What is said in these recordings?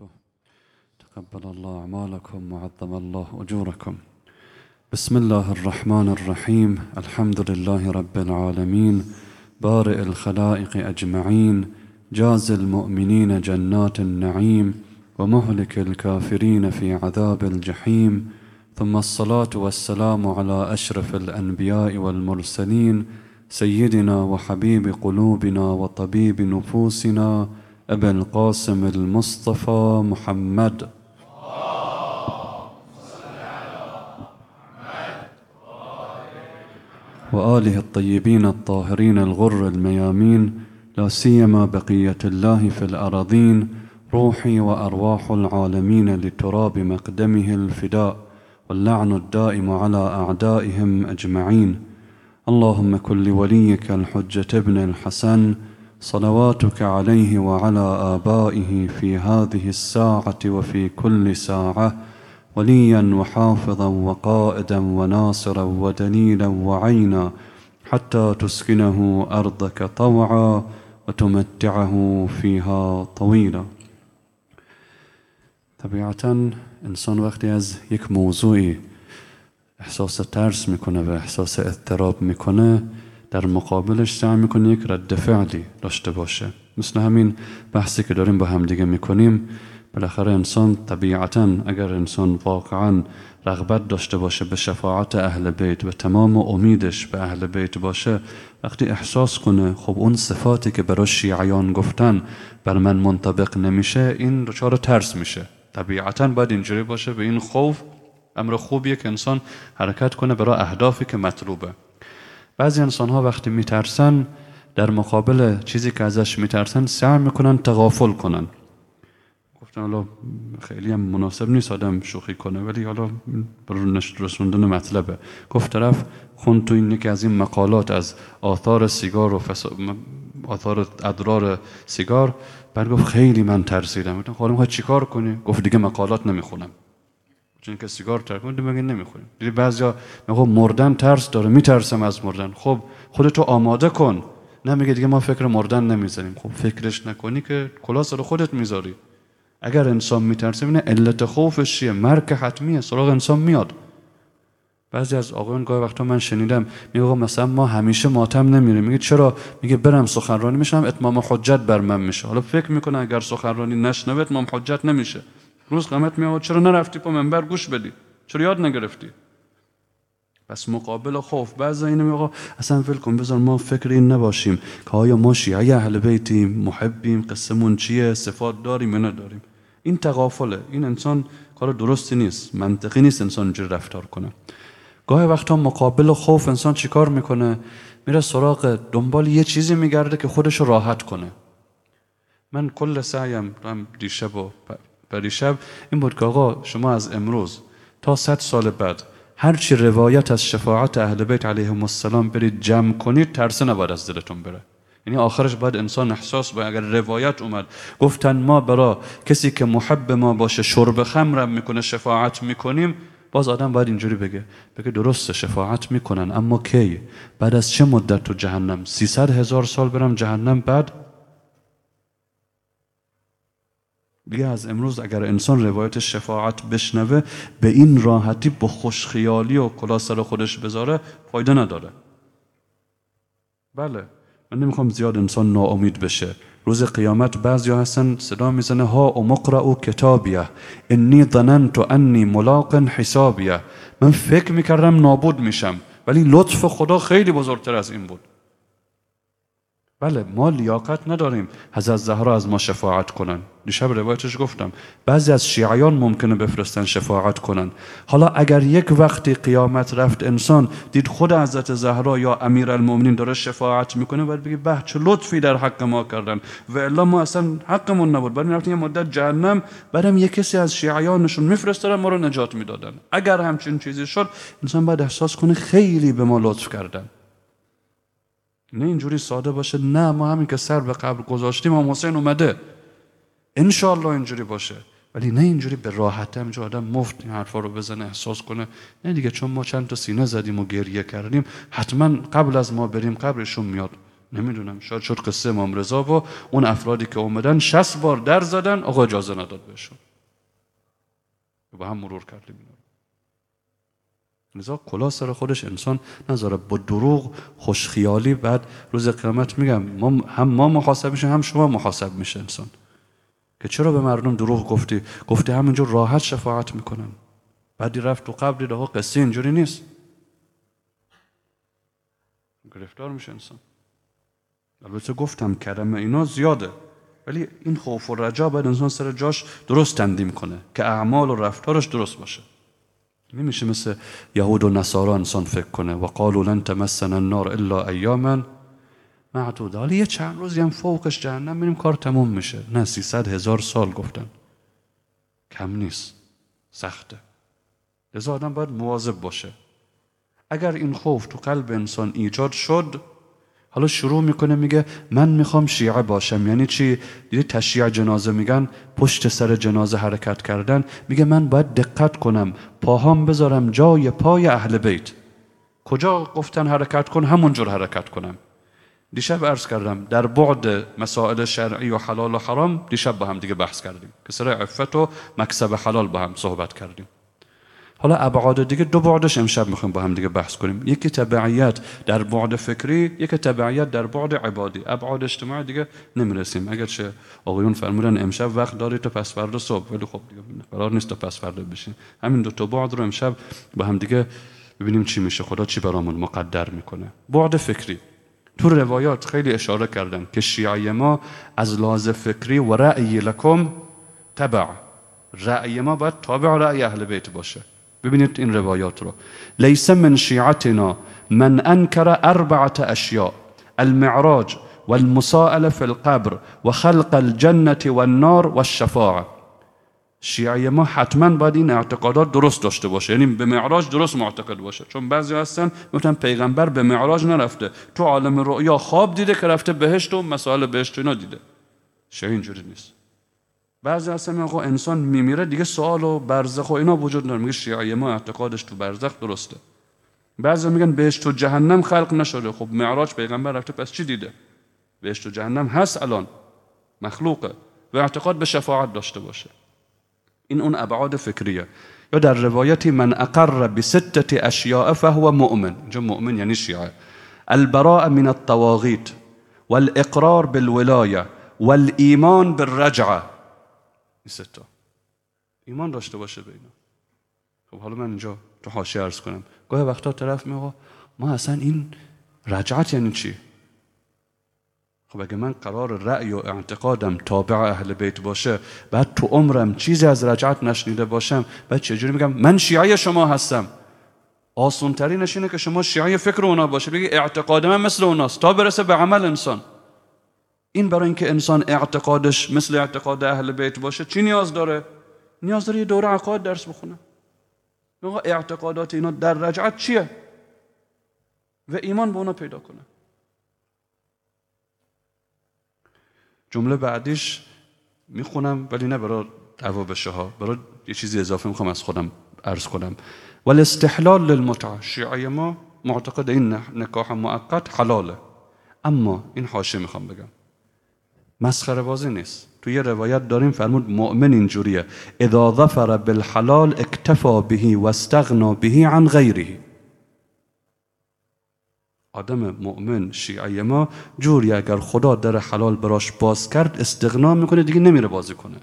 وبركاته. تقبل الله أعمالكم وعظم الله أجوركم. بسم الله الرحمن الرحيم. الحمد لله رب العالمين. بارئ الخلائق أجمعين. جاز المؤمنين جنات النعيم. ومهلك الكافرين في عذاب الجحيم. ثم الصلاة والسلام على أشرف الأنبياء والمرسلين. سيدنا وحبيب قلوبنا وطبيب نفوسنا. أبي القاسم المصطفى محمد. وآله الطيبين الطاهرين الغر الميامين لا سيما بقية الله في الأراضين روحي وأرواح العالمين لتراب مقدمه الفداء واللعن الدائم على أعدائهم أجمعين. اللهم كن لوليك الحجة ابن الحسن صلواتك عليه وعلى آبائه في هذه الساعة وفي كل ساعة وليا وحافظا وقائدا وناصرا ودليلا وعينا حتى تسكنه أرضك طوعا وتمتعه فيها طويلا. طبیعتا انسان وقتی از یک موضوعی احساس ترس میکنه و احساس اضطراب میکنه در مقابلش سعی می‌کنه یک رد فعلی داشته باشه. مثل همین بحثی که داریم با همدیگه می‌کنیم بالاخره انسان طبیعتا اگر انسان واقعا رغبت داشته باشه به شفاعت اهل بیت و تمام امیدش به اهل بیت باشه وقتی احساس کنه خب اون صفاتی که برای شیعیان گفتن بر من منطبق نمیشه این دچار ترس میشه. طبیعتا باید اینجوری باشه به این خوف امر خوبیه که انسان حرکت کنه برای اهدافی که مطلوبه. بعضی انسان ها وقتی میترسن در مقابل چیزی که ازش میترسن سعی می‌کنن تغافل کنن. گفتن حالا خیلی هم مناسب نیست آدم شوخی کنه ولی حالا برای رسوندن مطلبه. گفت طرف خون تو این یکی از این مقالات از آثار سیگار و آثار ادرار سیگار. بعد گفت خیلی من ترسیدم. گفتم خب چی چیکار کنی؟ گفت دیگه مقالات نمی‌خونم. چون که سیگار ترک کنید میگه نمی‌خوریم؟ دیدی بعضیا میگه مردن ترس داره میترسم از مردن. خب خودتو آماده کن. نمیگه دیگه ما فکر مردن نمی‌زنیم خب فکرش نکنی که کلاس رو خودت می‌ذاری. اگر انسان میترسه بینه علت خوفش چیه؟ مرگ حتمیه سراغ انسان میاد. بعضی از آقایان گاهی وقتا من شنیدم میگه مثلا ما همیشه ماتم نمیریم. میگه چرا؟ میگه برم سخنرانی میشم اتمام حجت بر من میشه. حالا فکر می‌کنه اگر سخنرانی نشنوه اتمام حجت نمیشه. روز قامت می چرا نرفتی پا منبر گوش بدی؟ چرا یاد نگرفتی؟ پس مقابل خوف بعض اینو میگه اصلا فکر کن بذار ما فکر این نباشیم که آیا ما شیعه اهل بیتیم محبیم قسمون چیه صفات داریم یا نداریم؟ این تغافله. این انسان کار درستی نیست منطقی نیست انسان اینجوری رفتار کنه. گاهی وقتا مقابل خوف انسان چیکار می‌کنه؟ میره سراغ دنبال یه چیزی میگرده که خودش راحت کنه. من کل سعیم دیشب و پریشب این بود که آقا شما از امروز تا صد سال بعد هرچی روایت از شفاعت اهل بیت علیهم السلام برید جمع کنید ترسه نباید از دلتون بره. یعنی آخرش باید انسان احساس باید اگر روایت اومد گفتن ما برا کسی که محب ما باشه شرب خمرم می‌کنه شفاعت می‌کنیم باز آدم باید اینجوری بگه بگه درسته شفاعت می‌کنن اما کی؟ بعد از چه مدت تو جهنم؟ 300 هزار سال برم جهنم بعد؟ دیگه از امروز اگر انسان روایت شفاعت بشنوه به این راحتی با خوشخیالی و کلا سر خودش بذاره فایده نداره. بله من نمی‌خوام زیاد انسان ناامید بشه. روز قیامت بعضی هستن صدا می‌زنه ها و مقرع و کتابیه انی ظننت انی ملاق حسابیه. من فکر می‌کردم نابود میشم ولی لطف خدا خیلی بزرگتر از این بود. بله ما لیاقت نداریم. حضرت زهرا از ما شفاعت کنن. دیشب روایتش گفتم بعضی از شیعیان ممکنه بفرستن شفاعت کنن. حالا اگر یک وقتی قیامت رفت انسان دید خود حضرت زهرا یا امیر المومنین داره شفاعت می‌کنه باید بگی به چه لطفی در حق ما کردن؟ و الا ما اصلا حقمون نبود. بعد رفتیم یه مدت جهنم بعدم یک کسی از شیعیانشون میفرستادن ما رو نجات می‌دادن. اگر همچین چیزی شد انسان باید احساس کنه خیلی به ما لطف کردن. نه اینجوری ساده باشه نه ما همین که سر به قبر گذاشتیم هم حسین اومده. انشالله اینجوری باشه. ولی نه اینجوری به راحت همینجور آدم مفت این حرفا رو بزنه احساس کنه. نه دیگه چون ما چند تا سینه زدیم و گریه کردیم حتما قبل از ما بریم قبرشون میاد. نمی‌دونم شاید شد قصه امام رضا و اون افرادی که اومدن 60 بار در زدن آقا اجازه نداد بهشون. با هم مرور کردیم. لذا کلا سر خودش انسان نذاره. با دروغ خوشخیالی بعد روز قیامت میگم ما هم ما محاسب میشه هم شما محاسب میشه انسان. که چرا به مردم دروغ گفتی؟ گفتی همینجور راحت شفاعت می‌کنن. بعدی رفت تو قبری آقا قصه اینجوری نیست. گرفتار میشه انسان. البته گفتم کرم اینا زیاده. ولی این خوف و رجا باید انسان سر جاش درست تندیم کنه که اعمال و رفتارش درست باشه. نمیشه مثل یهود و نصارا انسان فکر کنه. و قالوا لن تمسنا النار الا ایاما معدود. حالا یه چند روزی هم فوقش جهنم بریم کار تموم میشه. نه سیصد هزار سال گفتن. کم نیست. سخته. لذا آدم باید مواظب باشه. اگر این خوف تو قلب انسان ایجاد شد حالا شروع می‌کنه میگه من می‌خوام شیعه باشم. یعنی چی؟ دیدی تشییع جنازه میگن پشت سر جنازه حرکت کردن. میگه من باید دقت کنم پاهام بذارم جای پای اهل بیت. کجا گفتن حرکت کن؟ همونجور حرکت کنم. دیشب عرض کردم در بعد مسائل شرعی و حلال و حرام دیشب با هم دیگه بحث کردیم. که سر عفت و مکسب حلال با هم صحبت کردیم. حالا ابعاد دیگه دو بعدش امشب می‌خوایم با هم دیگه بحث کنیم. یکی تبعیت در بعد فکری یکی تبعیت در بعد عبادی. ابعاد اجتماعی دیگه نمی‌رسیم. اگر چه آقایون فرمودن امشب وقت داری تا پس فردا صبح ولی خب دیگه قرار نیست تا پس فردا بشین. همین دو تا بعد رو امشب با هم دیگه ببینیم چی میشه. خدا چی برامون مقدر می‌کنه. بعد فکری. تو روایات خیلی اشاره کردن که شیعه ما از لحاظ فکری و رأی لکم تبع. رأی ما باید تابع رأی اهل بیت باشه. ببینید این روایات رو. لیس من شیعتنا من انکر اربعه اشیاء المعراج والمساءله في القبر وخلق الجنه والنار والشفاعه شیعه ما حتما باید این اعتقادات درست داشته باشه. یعنی به معراج درست معتقد باشه. چون بعضی هستن میگن پیغمبر به معراج نرفته. تو عالم رؤیا خواب دیده که رفته بهشت و مسائل بهشت اینا دیده. شیعه اینجوری نیست. بعضی هستن میگن انسان میمیره دیگه سوال و برزخ و اینا وجود نداره. میگه شیعه ما اعتقادش تو برزخ درسته. بعضی میگن بهشت و جهنم خلق نشده. خب معراج پیغمبر رفته پس چی دیده؟ بهشت و جهنم هست الان. مخلوقه. و اعتقاد به شفاعت داشته باشه. این اون ابعاد فکریه. یا در روایتی من اقر بستة اشیاء فهو مؤمن. اینجا مؤمن یعنی شیعه. البراء من الطواغیت والاقرار بالولايه والایمان بالرجعه این ستا ایمان داشته باشه به اینا. خب حالا من اینجا تو حاشیه ارز کنم. گاهی وقتا طرف میگه ما اصلا این رجعت یعنی چی؟ خب اگه من قرار رأی و اعتقادم تابع اهل بیت باشه بعد تو عمرم چیزی از رجعت نشنیده باشم بعد چجوری میگم من شیعه شما هستم؟ آسون ترینش اینه که شما شیعه فکر اونا باشه. بگی اعتقاد من مثل اوناست. تا برسه به عمل انسان. این برای اینکه انسان اعتقادش مثل اعتقاد اهل بیت باشه چی نیاز داره؟ نیاز داره یه دوره عقاید درس بخونه. اعتقادات اینا در رجعت چیه؟ و ایمان به اونا پیدا کنه. جمله بعدیش می‌خونم ولی نه برای دعوا بشه ها. برای یه چیزی اضافه می‌خوام از خودم عرض کنم. ولی استحلال للمتعه شیعه ما معتقد این نکاح مؤقت حلاله. اما این حاشیه می‌خوام بگم. مسخره بازی نیست. تو یه روایت داریم فرمود مؤمن اینجوریه. اذا ظفر بالحلال اکتفا بهی و استغنا بهی عن غیره. آدم مؤمن شیعه ما جوری اگر خدا در حلال براش باز کرد استغنا می‌کنه دیگه نمیره بازی کنه.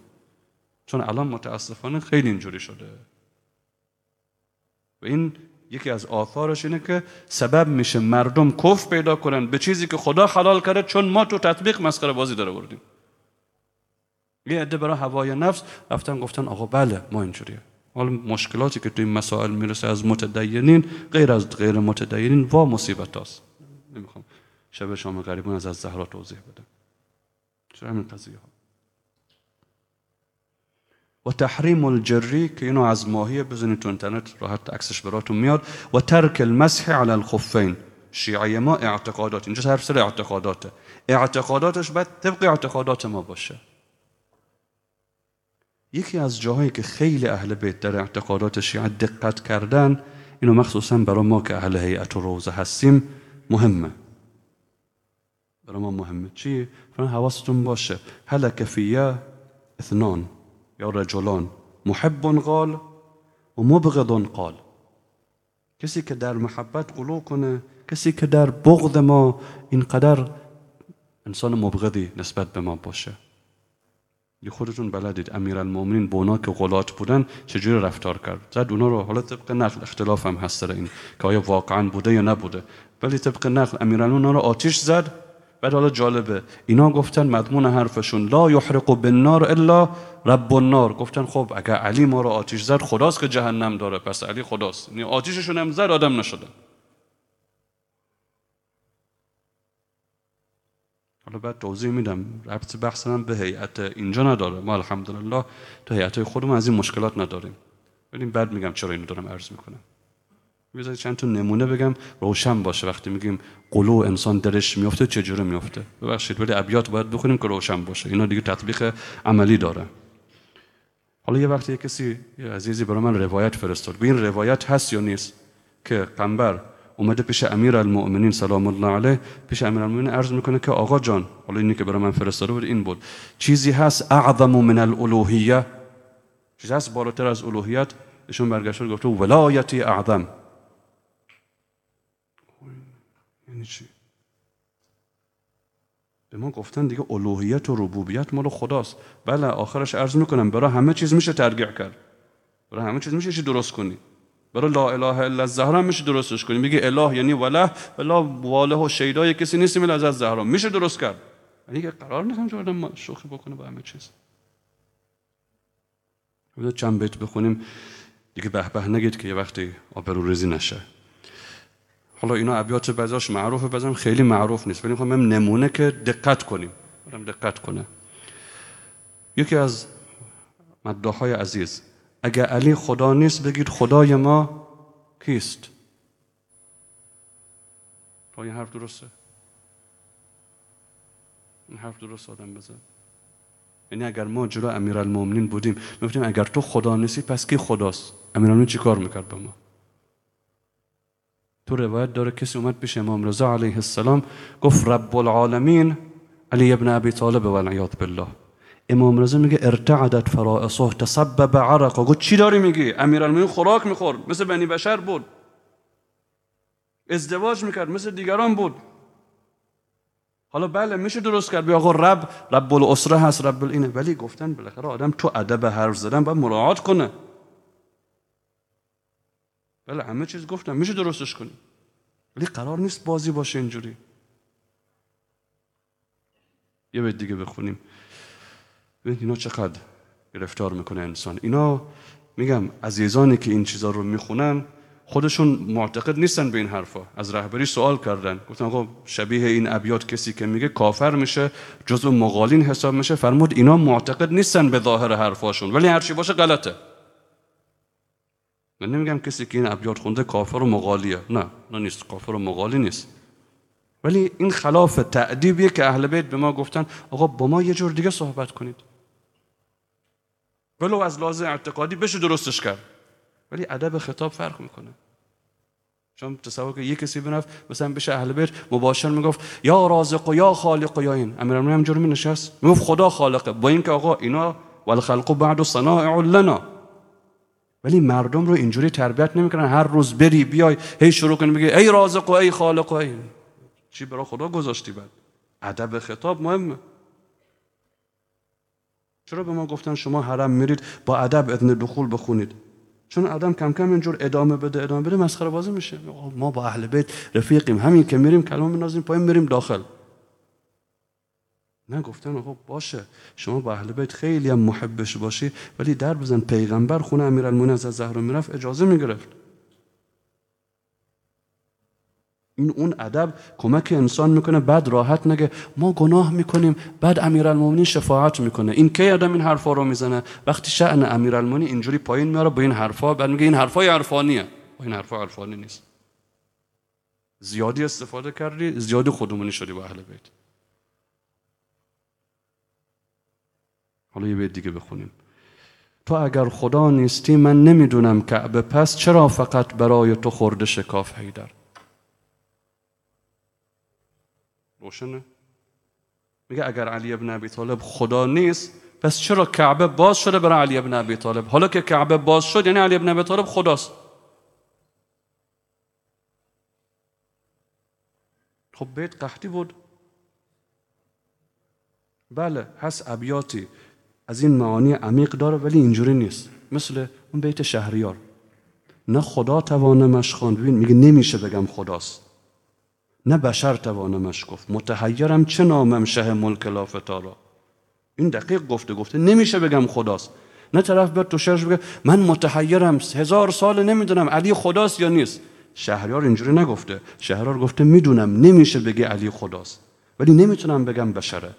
چون الان متاسفانه خیلی اینجوری شده. و این یکی از آثارش اینه که سبب میشه مردم کف پیدا کنن به چیزی که خدا حلال کرده چون ما تو تطبیق مسخره بازی داره بردیم. یه عده برای هوای نفس رفتن گفتن آقا بله ما اینجوریه. حالا مشکلاتی که تو این مسائل می‌رسه از متدینین غیر از غیر متدینین وا مصیبت هست نمی‌خوام شب شام غریبون از از زهرا توضیح بدم. چرا همین قضیه ها و تحریم الجری که اینو از ماهیه بزنید تو اینترنت راحت عکسش براتون میاد و ترک المسح علی الخفین شیعه ما اعتقادات اینجا حرف سر اعتقاداته. اعتقاداتش باید طبق اعتقادات ما باشه. یکی از جاهایی که خیلی أهل بیت در اعتقادات شیعه دقت کردن اینو مخصوصا برای ما که أهل هیئت و روزه هستیم مهمه. برای ما مهمه. چی؟ فرمان حواستون باشه. هلک فیه اثنان. رجلان. محب قال و مبغض قال. کسی که در محبت قلو کنه کسی که در بغض ما اینقدر انسان مبغضی نسبت به ما باشه. یه خودتون بلدید. المومنین بونا که غلات بودن چجوری رفتار کرد؟ زد اونا رو. حالا طبق نقل اختلاف هم هست این که آیا واقعا بوده یا نبوده. ولی طبق نقل امیرالمومنین رو آتیش زد. بعد حالا جالبه. اینا گفتن مضمون حرفشون لا یحرق بالنار الا رب النار. گفتن خب اگر علی ما رو آتیش زد خداست که جهنم داره. پس علی خداست. یعنی آتیششون هم زد آدم نشدن حالا بعد توضیح میدم. ربط بحث به هیئت اینجا نداره. ما الحمدلله تو هیئت خودمون از این مشکلات نداریم. ولی بعد میگم چرا اینو دارم عرض می‌کنم. بذارید چند تا نمونه بگم. روشن باشه وقتی میگیم قلو انسان درش میفته چجوری میفته؟ ببخشید ولی ابیات باید بخونیم که روشن باشه. اینا دیگه تطبیق عملی داره. حالا یه وقتی یه کسی یه عزیزی برای من روایت فرستاد. این روایت هست یا نیست؟ که قنبر اومده پیش امیر المؤمنین سلام الله علیه پیش امیر المؤمنین عرض می‌کنه که آقا جان حالا اینی که برای من فرستاده بود این بود. چیزی هست اعظم من الالوهیه. چیزی هست بالاتر از الوهیت؟ ایشون برگشت گفته ولایتی اعظم. یعنی چی؟ به ما گفتن دیگه الوهیت و ربوبیت مال خداست. بله آخرش عرض می‌کنم برای همه چیز میشه ترگیع کرد. برای همه چیز میشه درست کنی؟ برای لا اله الا الزهرا میشه درستش کنی. میگه اله یعنی وله ولا واله و شیدای کسی نیست میل از زهرا میشه درست کرد. ولی که قرار نیستم جو ما شوخی بکنه با همه چیز. چند بیت بخونیم. دیگه به به نگید که یه وقتی آبرو ریزی نشه. حالا اینا ابیات بعضاش معروفه بعضم خیلی معروف نیست. ولی می‌خوام نمونه که دقت کنیم. برم دقت کنه. یکی از مداهای عزیز اگر علی خدا نیست بگید خدای ما کیست؟ این حرف درسته. این حرف درست آدم بزن. یعنی اگر ما جلو امیرالمومنین بودیم می‌گفتیم اگر تو خدا نیستی پس کی خداست؟ امیرالمومنین چی کار می‌کرد به ما؟ تو روایت داره کسی اومد پیش امام رضا علیه السلام گفت رب العالمین علی ابن ابی طالب و بالله. امام رضا میگه ارتعدت فرائصه تسبب عرق گفت چی داری میگی؟ امیرالمومنین خوراک می‌خورد مثل بنی بشر بود. ازدواج می‌کرد مثل دیگران بود. حالا بله میشه درست کرد. بیا آقا رب رب الاسره هست رب اینه ولی گفتن بالاخره آدم تو ادب حرف زدن باید مراعات کنه. بله همه چیز گفتم. میشه درستش کنی. ولی قرار نیست بازی باشه اینجوری. یه بیت دیگه بخونیم. ببینید اینا چقدر گرفتار می‌کنه انسان. اینا میگم عزیزانی که این چیزا رو می‌خونن خودشون معتقد نیستن به این حرفا. از رهبری سوال کردن. گفتن آقا شبیه این ابیات کسی که میگه کافر میشه جزو مقالین حساب میشه. فرمود اینا معتقد نیستن به ظاهر حرفاشون. ولی هرچی باشه غلطه. من نمیگم کسی که این ابیات خونده کافر و مقالیه نه نه نیست. کافر و مقالی نیست. ولی این خلاف تعدیبیه که اهل بیت به ما گفتن آقا با ما یه جور دیگه صحبت کنید. ولو از لازم اعتقادی بشه درستش کرد. ولی ادب خطاب فرق می‌کنه. چون تصور که یه کسی بنفت مثلا بشه اهل بیت مباشر می‌گفت یا رازق و یا خالق و یا این. امیرالمومنین هم جرمی نشست می‌گفت خدا خالقه. با اینکه آقا اینا والخلق بعد صنائع لنا. ولی مردم رو اینجوری تربیت نمی‌کنن. هر روز بری بیای هی شروع کنی بگی ای رازق و ای خالق و ای چی برای خدا گذاشتی بعد؟ ادب خطاب مهمه چرا به ما گفتن شما حرم میرید با ادب اذن دخول بخونید؟ چون آدم کم کم اینجور ادامه بده ادامه بده مسخره بازی میشه. ما با اهل بیت رفیقیم همین که میریم کلمه بنازیم پایین میریم داخل. نه گفتن خب باشه شما با اهل بیت خیلی هم محبش باشی ولی در بزن پیغمبر خونه امیرالمومنین از زهرا می‌رفت اجازه می‌گرفت. این اون ادب کمک انسان می‌کنه بعد راحت نگه. ما گناه می‌کنیم بعد امیرالمومنین شفاعت می‌کنه. این کی آدم این حرفا رو می‌زنه؟ وقتی شأن امیرالمومنین اینجوری پایین میاره با این حرفا بعد میگه این حرفای عرفانیه. با این حرفا عرفانی نیست. زیادی استفاده کردی زیادی خودمونی شدی با اهل بیت. حالا یه بیت دیگه بخونیم. تو اگر خدا نیستی من نمی‌دونم کعبه پس چرا فقط برای تو خورده شکاف هیدر روشنه؟ میگه اگر علی ابن ابی طالب خدا نیست پس چرا کعبه باز شده برای علی ابن ابی طالب؟ حالا که کعبه باز شد یعنی علی ابن ابی طالب خداست. خب بیت قحطی بود. بله هست ابیاتی. از این معانی عمیق داره ولی اینجوری نیست. مثل اون بیت شهریار. نه خدا توانمش خواند. ببین میگه نمیشه بگم خداست. نه بشر توانمش گفت. متحیرم چه نامم شه ملک لافتارا. این دقیق گفته گفته نمیشه بگم خداست. نه طرف بیاد تو شعرش بگه من متحیرم هزار سال نمی‌دونم علی خداست یا نیست. شهریار اینجوری نگفته. شهریار گفته می‌دونم نمیشه بگه علی خداست. ولی نمی‌تونم بگم بشره.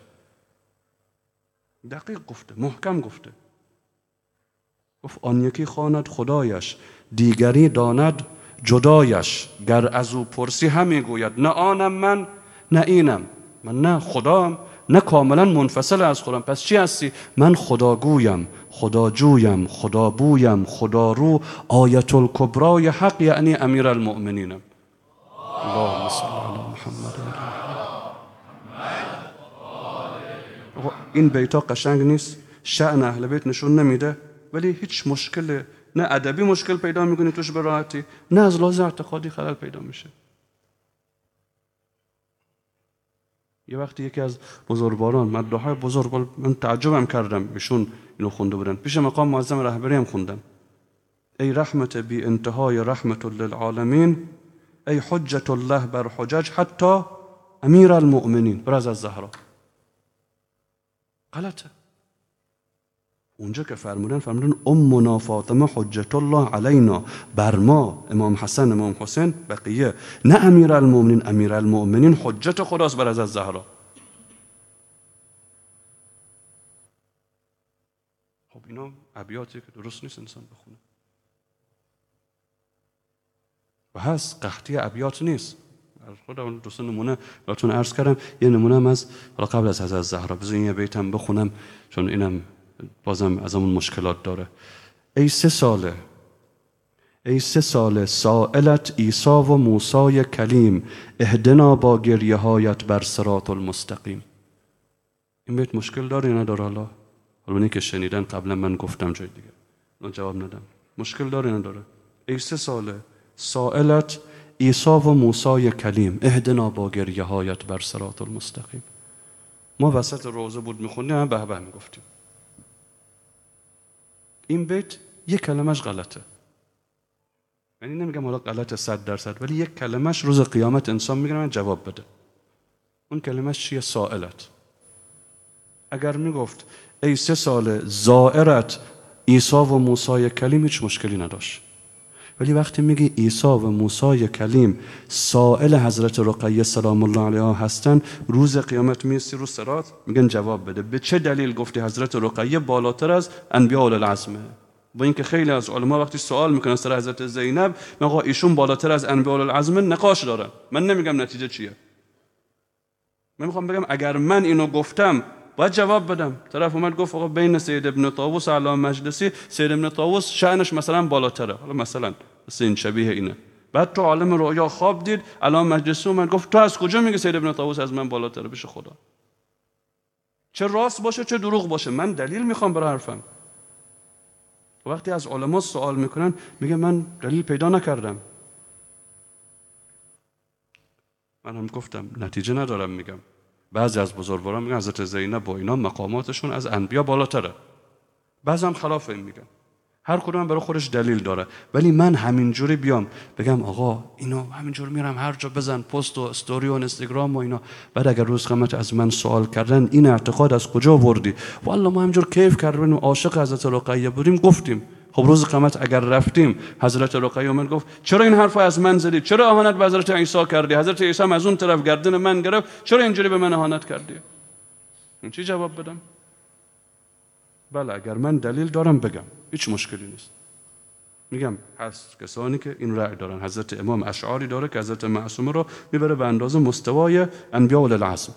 دقیق گفته محکم گفته. گفت آن یکی خواند خدایش دیگری داند جدایش. گر از او پرسی همی گوید نه آنم من نه اینم. من نه خدام نه کاملا منفصل از خودم. پس چی هستی؟ من خداگویم خداجویم خدابویم خدا رو آیت الکبرای حق یعنی امیر المؤمنینم اللهم صل علی محمد این بیتا قشنگ نیست شعن اهل بیت نشون نمیده ولی هیچ مشکل نه ادبی مشکل پیدا می‌کنی توش به راحتی نه از لحاظ اعتقادی خلل پیدا میشه. یه وقتی یکی از بزرگواران مدعای بزرگ من تعجبم کردم ایشون اینو خونده بودن. پیش مقام معظم رهبری هم خوندم. ای رحمت بی انتهای رحمت للعالمین ای حجت الله بر حجج حتی امیر المؤمنین برز از زهرا. غلطه. اونجا که فرمودن فرمودن امنا فاطمه حجت الله علینا. بر ما امام حسن امام حسین بقیه. نه امیر المؤمنین امیر المؤمنین حجت خداست بر از زهرا. خب اینا ابیاتی که درست نیست انسان بخونه. و هست قحطی ابیات نیست. خودم دوست نمونه براتون عرض کردم. یه نمونه هم از قبل از حضرت زهرا بذارین یه بیتم بخونم چون اینم بازم از اون مشکلات داره. ای سه ساله ای سه ساله سائلت ایسا و موسای کلیم اهدنا با گریه هایت بر سرات المستقیم. این بیت مشکل داره یا نداره حالا؟ حالا که شنیدن قبلا من گفتم جای دیگه. من جواب ندم. مشکل داره یا نداره؟ ای سه ساله سائلت ایسا و موسای کلیم اهدنا با گریه هایت بر سرات المستقیم. ما وسط روزه بود می‌خونیم به به می‌گفتیم. این بیت یک کلمش غلطه. یعنی نمیگم حالا غلط صد درصد ولی یک کلمش روز قیامت انسان میگه من جواب بده. اون کلمش چیه؟ سائلت. اگر می‌گفت ای سه سال زائرت ایسا و موسای کلیم هیچ مشکلی نداشت. ولی وقتی میگی عیسی و موسی کلیم سائل حضرت رقیه سلام الله علیها هستن روز قیامت میسی رو سرات میگن جواب بده. به چه دلیل گفتی حضرت رقیه بالاتر از انبیاء العزمه با اینکه خیلی از علما وقتی سوال می‌کنن سر حضرت زینب آقا ایشون بالاتر از انبیاء العزمه نقاش دارن من نمیگم نتیجه چیه. من می‌خوام بگم اگر من اینو گفتم باید جواب بدم. طرف اومد گفت آقا بین سید ابن طاووس علی مجلسی سید ابن طاووس شأنش مثلا بالاتره. حالا مثلا مثل شبیه اینه. بعد تو عالم رؤیا خواب دید الان مجلسی اومد گفت تو از کجا میگه سید ابن طاووس از من بالاتره بشه خدا؟ چه راست باشه چه دروغ باشه. من دلیل می‌خوام برای حرفم. وقتی از علما سوال می‌کنن میگه من دلیل پیدا نکردم. من هم گفتم نتیجه ندارم میگم. بعضی از بزرگواران میگن حضرت زینب با اینا مقاماتشون از انبیا بالاتره. بعضی هم خلاف این میگن. هر کدوم برای خودش دلیل داره. ولی من همینجوری بیام بگم آقا اینو همینجور میرم هر جا بزن پست و استوری و اینستاگرام و اینا. بعد اگر روز قیامت از من سوال کردن این اعتقاد از کجا وردی؟ والله ما همینجور کیف کردیم عاشق حضرت رقیه بودیم گفتیم. خب روز قیامت اگر رفتیم حضرت رقیه من گفت چرا این حرف از من زدی؟ چرا اهانت به حضرت عیسی کردی؟ حضرت عیسی از اون طرف گردن من گرفت چرا اینجوری به من اهانت کردی؟ چی جواب بدم؟ بله اگر من دلیل دارم بگم. هیچ مشکلی نیست. میگم هست کسانی که این رأی دارن. حضرت امام اشعاری داره که حضرت معصومه رو می‌بره به اندازه مستوای انبیاء العظم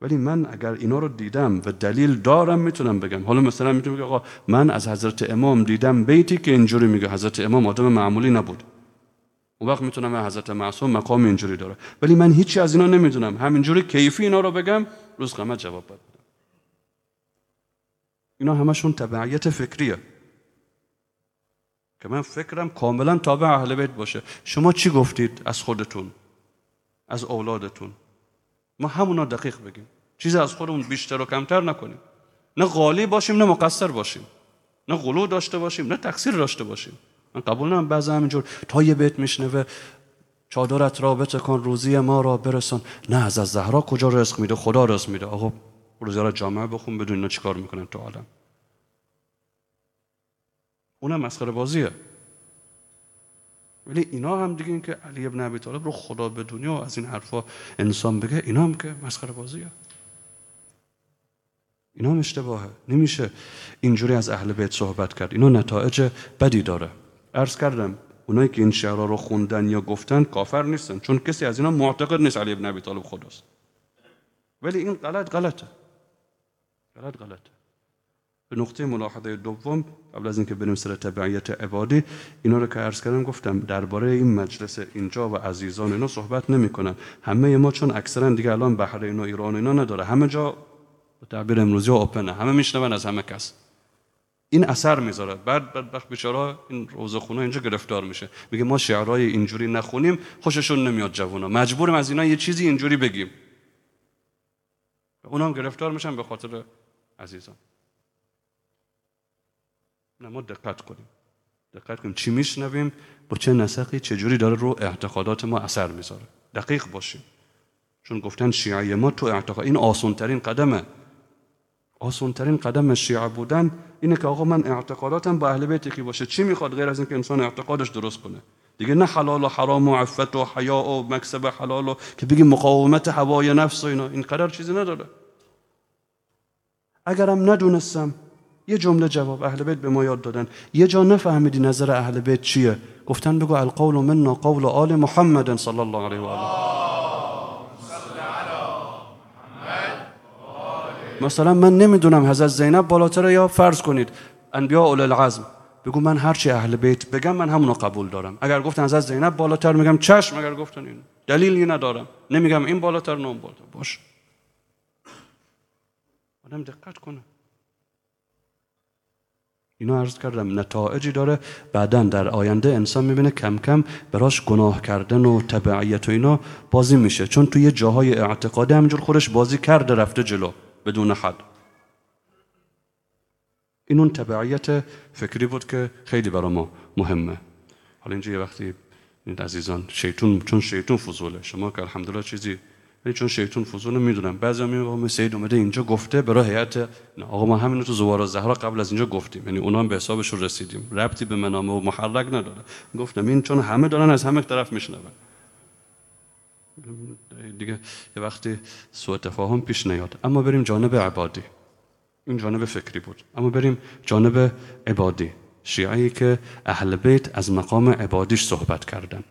ولی من اگر اینا رو دیدم و دلیل دارم می‌تونم بگم. حالا مثلا می‌تونم بگم آقا من از حضرت امام دیدم بیتی که اینجوری میگه. حضرت امام آدم معمولی نبود. اون وقت می‌تونم حضرت معصوم مقام اینجوری داره. ولی من هیچی از اینا نمی‌دونم. همینجوری کیفی اینا رو بگم روز قیامت جواب بدم. اینا همشون تبعیت فکریه. که من فکرم کاملا تابع اهل بیت باشه. شما چی گفتید از خودتون؟ از اولادتون؟ ما همونا دقیق بگیم. چیز از خودمون بیشتر و کمتر نکنیم. نه غالی باشیم نه مقصر باشیم. نه غلو داشته باشیم نه تقصیر داشته باشیم. من قبول نم بعضی همینجور. تا یه بیت میشنوه چادرت را کن روزی ما را برسان. نه از زهرا کجا رزق میده؟ خدا رزق میده. آقا روزی جامعه بخون بدون اینا چیکار می‌کنن تو عالم؟ اونم مسخره بازیه. ولی اینا هم دیگه این که علی ابن ابی طالب رو خدا به دنیا از این حرفا انسان بگه اینا هم که مسخره بازیه. اینا هم اشتباهه. نمیشه اینجوری از اهل بیت صحبت کرد. اینا نتایج بدی داره. عرض کردم اونایی که این شعرها رو خوندن یا گفتن کافر نیستن چون کسی از اینا معتقد نیست علی ابن ابی طالب خداست. ولی این غلط غلطه. غلط غلطه. نقطه ملاحظه دوم قبل از اینکه بریم سر تبعیت عبادی اینا رو که عرض کردم گفتم درباره این مجلس اینجا و عزیزان اینا صحبت نمی‌کنن. همه ما چون اکثرا دیگه الان بحرین و ایران اینا نداره. همه جا به تعبیر امروزی اوپنه همه میشنون از همه کس. این اثر می‌ذاره. بعد بدبخت بیچاره این روزخونه اینجا گرفتار میشه. میگه ما شعرهای اینجوری نخونیم خوششون نمیاد جوونا. مجبوریم از اینا یه چیزی اینجوری بگیم. اونا گرفتار میشن به خاطر عزیزان. نه ما دقت کنیم. دقت کنیم. چی میشنویم؟ با چه نسقی چه جوری داره رو اعتقادات ما اثر می‌ذاره؟ دقیق باشیم. چون گفتن شیعه ما تو اعتقاد این آسون ترین قدمه. آسون ترین قدم شیعه بودن اینه که آقا من اعتقاداتم با اهل بیت کی باشه. چی می‌خواد غیر از اینکه انسان اعتقادش درست کنه؟ دیگه نه حلال و حرام و عفت و حیا و مکسب حلال و که بگی مقاومت هوای نفس و اینا. این قدر چیزی نداره. اگرم ندونستم یه جمله جواب اهل بیت به ما یاد دادن. یه جا نفهمیدی نظر اهل بیت چیه؟ گفتن بگو القول منا قول آل محمد صلی الله علیه و آله. مثلا من نمی‌دونم حضرت زینب بالاتر یا فرض کنید. انبیاء اول العزم. بگو من هرچی اهل بیت بگم من همونو قبول دارم. اگر گفتن حضرت زینب بالاتر میگم چشم اگر گفتن این دلیلی ندارم. نمیگم این بالاتر نه بالاتر. باش. آدم دقت کنه. اینا عرض کردم نتایجی داره. بعدا در آینده انسان می‌بینه کم کم براش گناه کردن و تبعیت و اینا بازی میشه. چون توی جاهای اعتقادی همینجور خودش بازی کرده رفته جلو بدون حد. این اون تبعیت فکری بود که خیلی برای ما مهمه. حالا اینجا یه وقتی عزیزان شیطون چون شیطون فضوله. شما که الحمدلله چیزی ولی چون شیطون فضول می‌دونم. بعضی می سید اومده اینجا گفته برای هیئت آقا ما همین تو زوار زهرا قبل از اینجا گفتیم. یعنی اونا هم به حسابش رسیدیم. ربطی به منامه و محرک نداره. گفتم این چون همه دارن از همه طرف میشنون. دیگه یه وقتی سوء تفاهم پیش نیاد. اما بریم جانب عبادی. این جانب فکری بود. اما بریم جانب عبادی. شیعی که اهل بیت از مقام عبادیش صحبت کردن.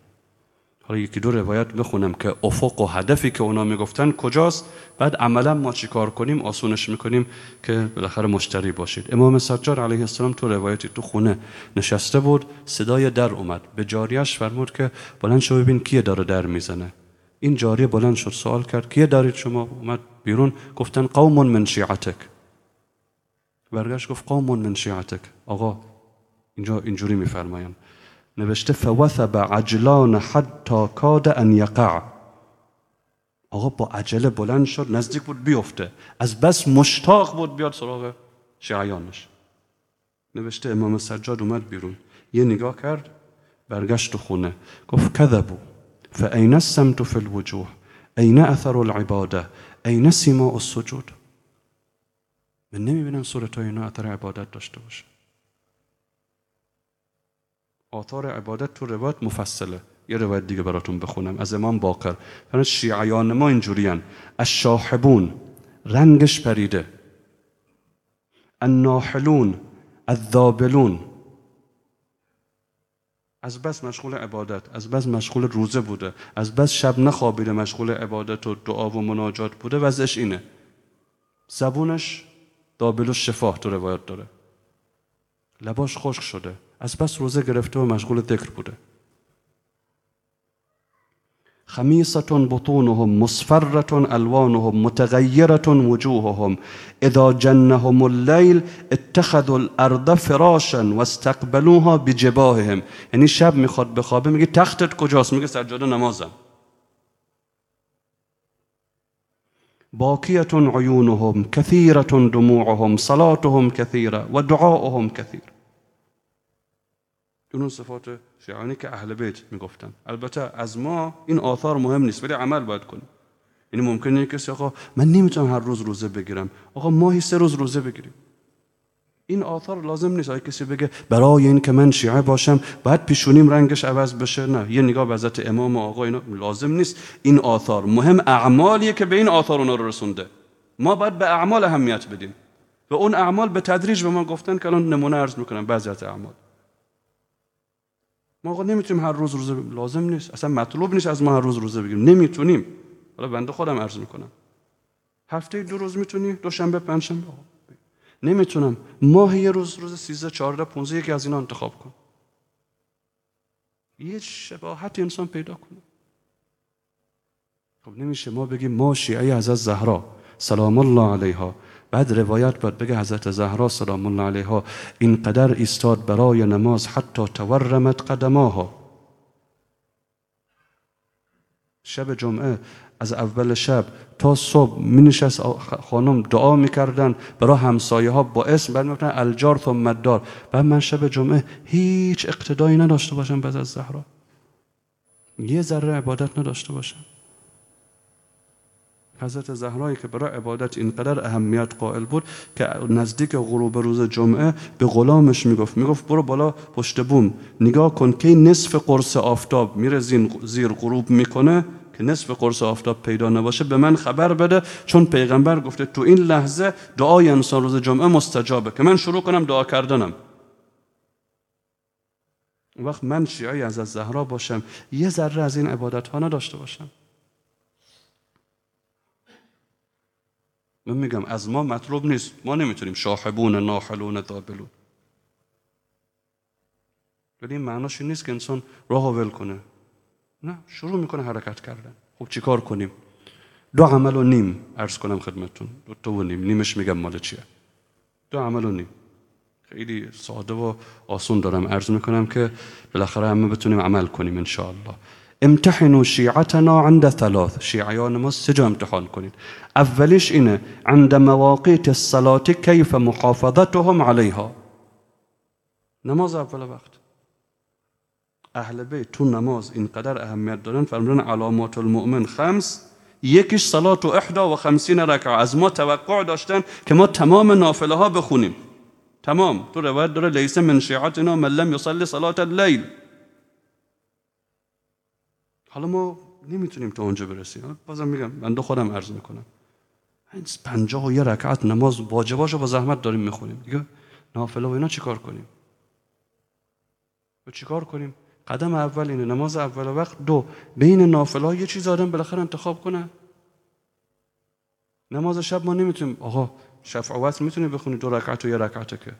حالا یکی دو روایت بخونم که افق و هدفی که اونا می‌گفتن کجاست؟ بعد عملا ما چیکار کنیم؟ آسونش می‌کنیم که بالاخره مشتری باشید. امام سجار علیه السلام تو روایتی تو خونه نشسته بود صدای در اومد. به جاریش فرمود که بلند شو ببین کیه داره در می‌زنه. این جاریه بلند شد سوال کرد کیه دارید شما؟ اومد بیرون گفتن قوم من شیعتک. برگشت گفت قوم من شیعتک. آقا اینجا اینجوری میفرمایند. نوشته فوثب عجلان حتی کاد ان یقع آقا با عجله بلند شد نزدیک بود بیفته. از بس مشتاق بود بیاد سراغ شیعیانش. نوشته امام سجاد اومد بیرون. یه نگاه کرد برگشت خونه. گفت کذبو فاین السمت فی الوجوه؟ این اثر العباده این سیما السجود? من نمی‌بینم صورت های اینا اثر عبادت داشته باشه. آثار عبادت تو روایت مفصله. یه روایت دیگه براتون بخونم. از امام باقر. فرمود شیعیان ما اینجوریان الشاحبون. رنگش پریده. الناحلون. الذابلون. از بس مشغول عبادت. از بس مشغول روزه بوده. از بس شب نخوابیده مشغول عبادت و دعا و مناجات بوده. وضعش اینه. زبونش دابل و شفاه تو روایت داره. لباش خشک شده. از بس روزه گرفته و مشغول ذکر بوده. خميصة بطونهم مصفرة ألوانهم متغيرة وجوههم. إذا جنهم الليل اتخذوا الأرض فراشا واستقبلوها بجباههم. یعنی شب می‌خواد بخوابه میگه تختت کجاست؟ میگه سجاده نمازم. باكية عيونهم كثيرة دموعهم صلاتهم كثيرة ودعاؤهم كثير اون صفات شیعانی که اهل بیت می‌گفتن. البته از ما این آثار مهم نیست ولی عمل باید کنیم. یعنی ممکنه کسی آقا من نمی‌تونم هر روز روزه بگیرم. آقا ماهی سه روز روزه بگیریم. این آثار لازم نیست آقا کسی بگه برای این که من شیعه باشم باید پیشونیم رنگش عوض بشه. نه یه نگاه به حضرت امام آقا اینا لازم نیست. این آثار مهم اعمالیه که به این آثار اونا رو رسونده. ما باید به اعمال اهمیت بدیم. و اون اعمال به تدریج به ما گفتن که الان نمونه عرض می‌کنم بعضی از اعمال. ما آقا نمی‌تونیم هر روز روزه بگیریم لازم نیست. اصلا مطلوب نیست از ما هر روز روزه بگیریم نمی‌تونیم. حالا بنده خودم عرض می‌کنم. هفته دو روز می‌تونی دوشنبه پنجشنبه. نمی‌تونم. ماه یه روز روز 13 14 15 یکی از اینا انتخاب کن. یه شباهت انسان پیدا کنه. خب نمیشه ما بگیم ما شیعه از زهرا. سلام الله علیها. بعد روایت باید بگه حضرت زهرا سلام الله علیها اینقدر ایستاد برای نماز حتی تورمت قدماها. شب جمعه از اول شب تا صبح می نشست خانم دعا می‌کردن برای همسایه ها با اسم بعد می‌گفتن الجار ثم دار بعد من شب جمعه هیچ اقتدایی نداشته باشم بعد از زهرا. یه ذره عبادت نداشته باشم. حضرت زهرایی که برای عبادت اینقدر اهمیت قائل بود که نزدیک غروب روز جمعه به غلامش می‌گفت می‌گفت برو بالا پشت بوم نگاه کن که نصف قرص آفتاب میره زیر غروب می‌کنه که نصف قرص آفتاب پیدا نباشه به من خبر بده چون پیغمبر گفته تو این لحظه دعای انسان روز جمعه مستجابه که من شروع کنم دعا کردنم. وقت من شیعی از از زهرا باشم یه ذره از این عبادت ها نداشته باشم. من میگم از ما مطلوب نیست. ما نمی‌تونیم شاحبون ناحلون ذابلون ولی این معناش نیست که انسان راه ول کنه. نه شروع می‌کنه حرکت کردن. خب چیکار کنیم؟ دو عمل و نیم عرض کنم خدمتون دو تا و نیم. نیمش میگم مال چیه؟ دو عمل و نیم. خیلی ساده و آسون دارم عرض می‌کنم که بالاخره همه بتونیم عمل کنیم انشاءالله. امتحنوا شیعتنا عند ثلاث. شیعیان ما سه امتحان کنید اولیش اینه عند مواقیت الصلاة کیف محافظتهم علیها. نماز اول وقت. أهل بیت تو نماز اینقدر اهمیت دارن فرمودن علامات المؤمن خمس یکیش صلات و احدا و خمسین رکعه. از ما توقع داشتن که ما تمام نافله ها تمام. تو روایت داره لیس من شیعتنا من لم یصلی صلات اللیل. حالا ما نمی‌تونیم تا اونجا برسیم. بازم میگم من دو خودم عرض می‌کنم. پنجاه و یه رکعت نماز واجباشو با زحمت داریم می‌خونیم. دیگه نافله و اینا چیکار کنیم؟ و چیکار کنیم؟ قدم اول اینه نماز اول وقت دو بین نافله یه چیز آدم بالاخره انتخاب کنه. نماز شب ما نمی‌تونیم آقا شفع و وتر می‌تونیم بخونیم دو رکعت و یه رکعت که.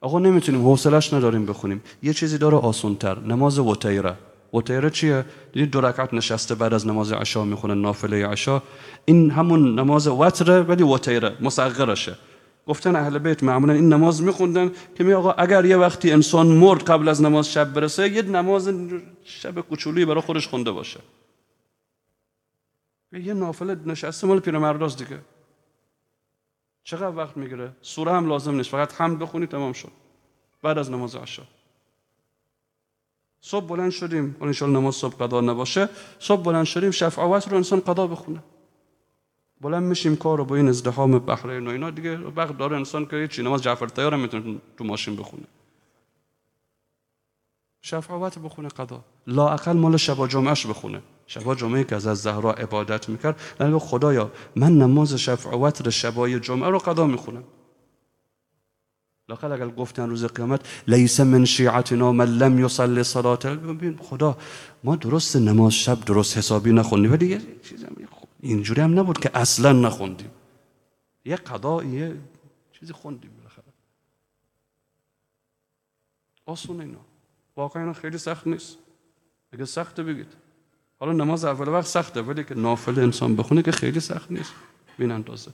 آقا نمی‌تونیم حوصلش نداریم بخونیم. یه چیزی داره آسونتر نماز وتیره وتیره چیه؟ دیدید دو رکعت نشسته بعد از نماز عشا می‌خونه نافله عشا. این همون نماز وتره ولی وتیره مصغرشه گفتن اهل بیت معمولا این نماز میخوندن که می آقا اگر یه وقتی انسان مرد قبل از نماز شب برسه یه نماز شب کوچولی برای خودش خونده باشه. یه نافله نشسته مال پیرمرداست دیگه. چقدر وقت می‌گیره؟ سوره هم لازم نیست فقط حمد بخونی تمام شد. بعد از نماز عشا. صبح بلند شدیم. اون نماز صبح قضا نباشه. صبح بلند شدیم شفع و رو انسان قضا بخونه. بلند میشیم کار رو با این ازدحام بحرین و اینا. دیگه وقت داره انسان که چی نماز جعفر تیار می‌تونه تو ماشین بخونه. شفاعت بخونه قضا. لا اقل مال شبا جمعهش بخونه. شبا جمعه که از زهرا عبادت می‌کرد. نه خدایا من نماز شفاعت شبای جمعه رو قضا می‌خونم. لاقل گفتن روز قیامت لیس من شیعتنا من لم یصلی صلات خدا ما درست نماز شب درست حسابی نخونیم ولی یه چیزی اینجوری هم نبود که اصلا نخوندیم. یه قضا یه چیزی خوندیم بالاخره. آسون اینا. واقعا اینا خیلی سخت نیست. اگه سخت بگید. حالا نماز اول وقت سخته ولی که نافل انسان بخونه که خیلی سخت نیست. بین اندازه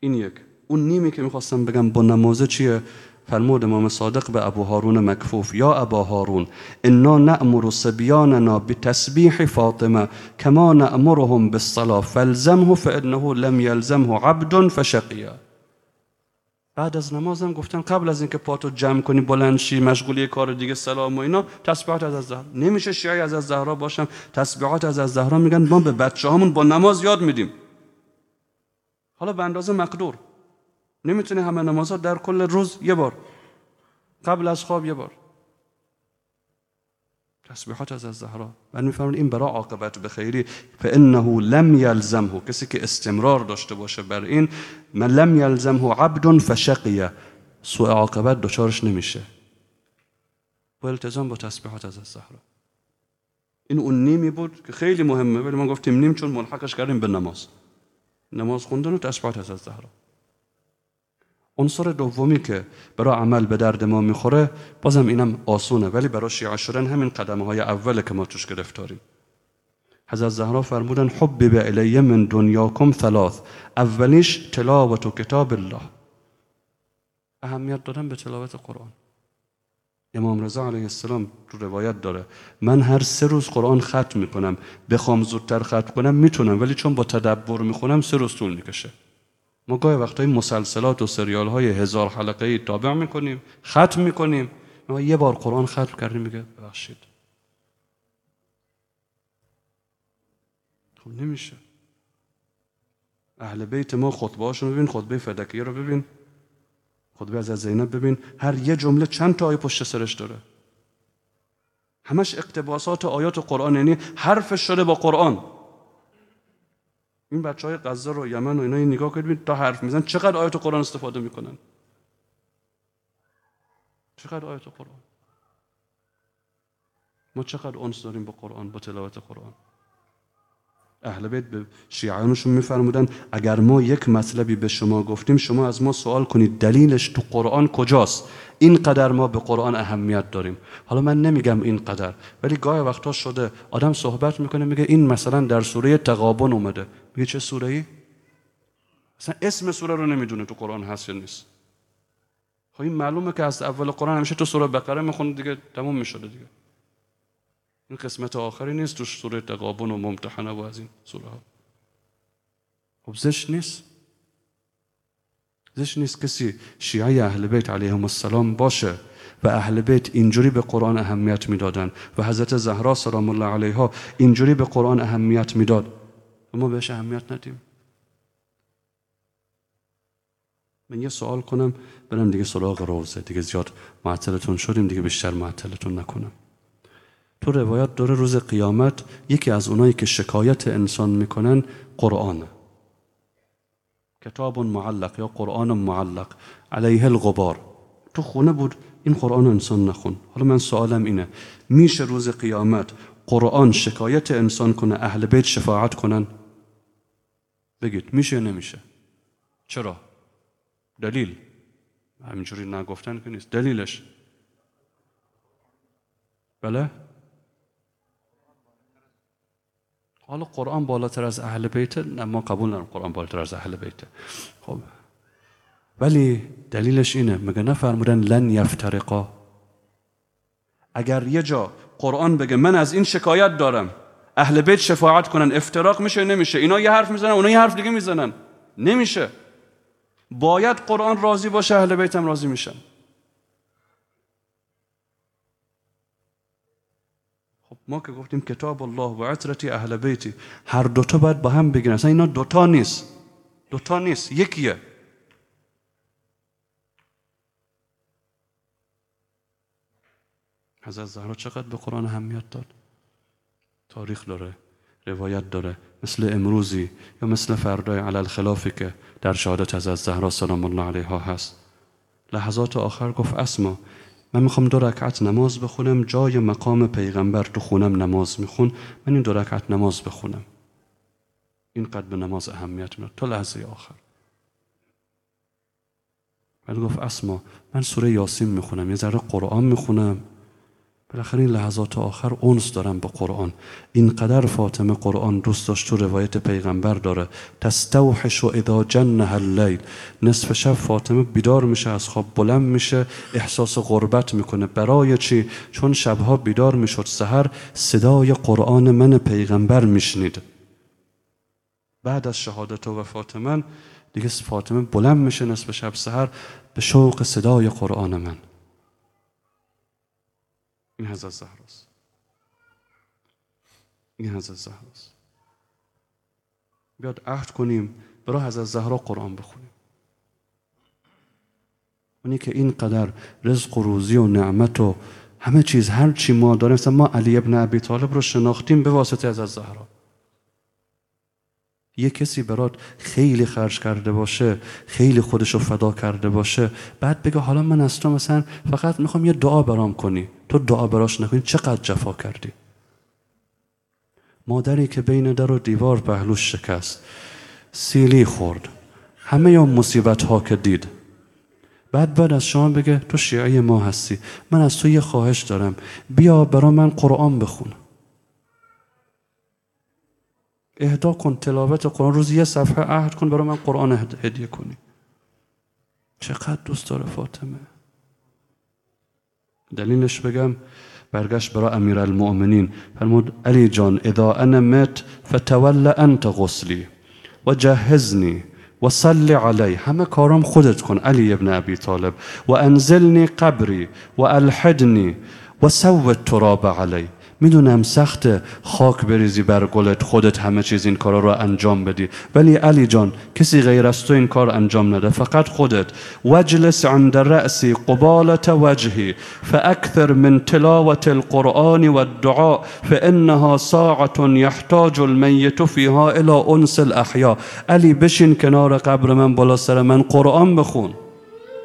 این یک. اون نیمی که می‌خواستم بگم با نمازه چیه؟ فرمود امام صادق به ابو هارون مکفوف یا ابا هارون انا نأمر صبیاننا بتسبیح فاطمه کما نأمرهم بالصلاة فالزمه فانه لم یلزمه عبد فشقیه. بعد از نمازم گفتن قبل از اینکه پاتو جمع کنی بلند شی مشغولی کار دیگه سلام و اینا تسبیحات از زهرا نمیشه شیعی از از زهرا باشم تسبیحات از از زهرا میگن ما به بچه هامون با نماز یاد میدیم. حالا به اندازه مقدور. نمی‌تونه همه نمازها در کل روز یه بار. قبل از خواب یه بار. تسبیحات از زهرا و میفرمون این برای عاقبت به خیری. فانه لم یلزمه کسی که استمرار داشته باشه بر این من لم یلزمه عبد فشقیه سوء عاقبت دچارش نمیشه. با التزام با تسبیحات از زهرا این اون نیمی بود که خیلی مهمه ولی ما گفتیم نیم چون ملحقش کردیم به نماز. نماز خوندن و تسبیحات از زهرا عنصر دومی که برای عمل به درد ما می‌خوره بازم اینم آسونه. ولی برای شیعه شدن همین قدمه های اوله که ما توش گرفتاریم. حضرت زهرا فرمودن حب به الیه من دنیاکم ثلاث. اولیش تلاوت و کتاب الله. اهمیت دادن به تلاوت قرآن. امام رضا علیه السلام تو روایت داره من هر سه روز قرآن ختم می‌کنم بخوام زودتر ختم کنم می‌تونم ولی چون با تدبر می‌خونم سه روز طول می‌کشه. ما گاهی وقتای مسلسلات و سریال های هزار حلقه ای تابع می‌کنیم ختم می‌کنیم. ما یه بار قرآن ختم کردیم میگه ببخشید. خب نمیشه. اهل بیت ما خطبه هاشون ببین خطبه فدکیه رو ببین خطبه از زینب ببین. هر یه جمله چند تا آیه پشت سرش داره. همش اقتباسات آیات قرآن یعنی حرفش شده با قرآن. این بچه های غزه رو یمن و اینا نگاه کنید تا حرف میزن چقدر آیت قرآن استفاده می‌کنن. چقدر آیت قرآن. ما چقدر اونس داریم با قرآن با تلاوت قرآن. اهل بیت به شیعانشون میفرمودن اگر ما یک مطلبی به شما گفتیم شما از ما سوال کنید دلیلش تو قرآن کجاست؟ اینقدر ما به قرآن اهمیت داریم. حالا من نمیگم اینقدر ولی گاهی وقتا شده آدم صحبت می‌کنه میگه این مثلا در سوره تقابن اومده. میگه چه سوره ای اصلا اسم سوره رو نمی‌دونه تو قرآن هست یا نیست. خب این معلومه که از اول قرآن همیشه تو سوره بقره می‌خونه دیگه تموم می‌شده دیگه. این قسمت آخری نیست تو سوره تقابن و ممتحنه و از این سوره ها. خب زش نیست. زش نیست کسی شیعه اهل بیت علیهم السلام باشه و اهل بیت اینجوری به قرآن اهمیت می‌دادن و حضرت زهرا سلام الله علیها اینجوری به قرآن اهمیت می‌داد. و ما بهش اهمیت ندیم. من یه سوال کنم برم دیگه سراغ روزه دیگه زیاد معطلتون شدیم دیگه بیشتر معطلتون نکنم. تو روایت داره روز قیامت یکی از اونایی که شکایت انسان می‌کنن قرآنه. کتاب معلق یا قرآن معلق علیه الغبار. تو خونه بود این قرآن انسان نخون. حالا من سوالم اینه میشه روز قیامت قرآن شکایت انسان کنه اهل بیت شفاعت کنن؟ بگید میشه یا نمیشه؟ چرا؟ دلیل. همینجوری نگفتن که نیست. دلیلش. بله؟ حالا قرآن بالاتر از اهل بیته نه ما قبول ندارم قرآن بالاتر از اهل بیته خب. ولی دلیلش اینه مگه نفرمودن لن یفترقا؟ اگر یه جا قرآن بگه من از این شکایت دارم اهل بیت شفاعت کنن افتراق میشه نمیشه. اینا یه حرف می‌زنن اونا یه حرف دیگه می‌زنن. نمیشه. باید قرآن راضی باشه اهل بیت هم راضی میشن. خب ما که گفتیم کتاب الله و عطرتی اهل بیتی هر دوتا باید با هم بگیرن. اصلا اینا دوتا نیست. دوتا نیست یکیه. حضرت زهرا چقدر به قرآن اهمیت داد؟ تاریخ داره روایت داره. مثل امروزی یا مثل فردای علل خلافی که در شهادت حضرت زهرا سلام الله علیها هست. لحظات آخر گفت اسما من می‌خوام دو رکعت نماز بخونم جای مقام پیغمبر تو خونم نماز میخون من این دو رکعت نماز بخونم. این قد به نماز اهمیت میاد تا لحظه آخر. بعد گفت اسما من سوره یاسین می‌خونم یه ذره قرآن می‌خونم. بالاخره این لحظات آخر اونس دارم به قرآن. اینقدر فاطمه قرآن دوست داشت تو روایت پیغمبر داره. تستوحش و اذا جنه اللیل. نصف شب فاطمه بیدار میشه از خواب بلند میشه احساس غربت می‌کنه. برای چی؟ چون شبها بیدار می‌شد. سحر صدای قرآن من پیغمبر میشنید. بعد از شهادت و فاطمه دیگه فاطمه بلند میشه نصف شب سحر به شوق صدای قرآن من. این حضرت زهراست. این حضرت زهراست. بیاد عهد کنیم برای حضرت زهرا قرآن بخونیم. اونی که اینقدر رزق و روزی و نعمت و همه چیز هر چی ما داریم مثلا ما علی ابن ابی طالب رو شناختیم به واسطه از زهرا. یه کسی برات خیلی خرج کرده باشه خیلی خودشو فدا کرده باشه بعد بگه حالا من از تو مثلا فقط می‌خوام یه دعا برام کنی. تو دعا براش نکنی. چقدر جفا کردی. مادری که بین در و دیوار پهلوش شکست. سیلی خورد. همه یا مصیبت ها که دید. بعد بعد از شما بگه تو شیعه ما هستی. من از تو یه خواهش دارم. بیا برا من قرآن بخون. اهدا کن تلاوت قرآن. روز یه صفحه عهد کن برای من قرآن هدیه کنی. چقدر دوست داره فاطمه. دلیلش بگم برگشت برای امیر المؤمنین فرمود علی جان اذا أنا مت فتول انت غسلی و جهزنی و صلی علی. همه کارم خودت کن علی ابن ابی طالب. و انزلنی قبری و الحدنی و سوت تراب علی. می‌دونم سخت خاک بریزی بر گلت خودت همه چیز این کارا رو انجام بدی. ولی علی جان کسی غیر از تو این کار انجام نده فقط خودت. وجلس عند رأسی قبالت وجهی فاکثر من تلاوت القرآن و الدعاء فانها ساعت یحتاج المیت فیها الى انس الاحیا. علی بشین کنار قبر من بالا سر من قرآن بخون.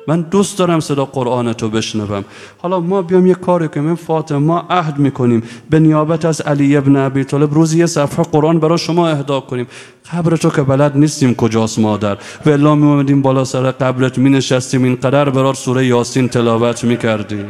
من دوست دارم صدا قرآن تو بشنوم. حالا ما بیام یه کاری کنیم. فاطمه ما عهد می‌کنیم. به نیابت از علی ابن ابی طالب روزی یه صفحه قرآن برای شما اهدا کنیم. قبر تو که بلد نیستیم کجاست مادر. و الا می بالا سر قبرت می نشستیم اینقدر برای سوره یاسین تلاوت می‌کردیم.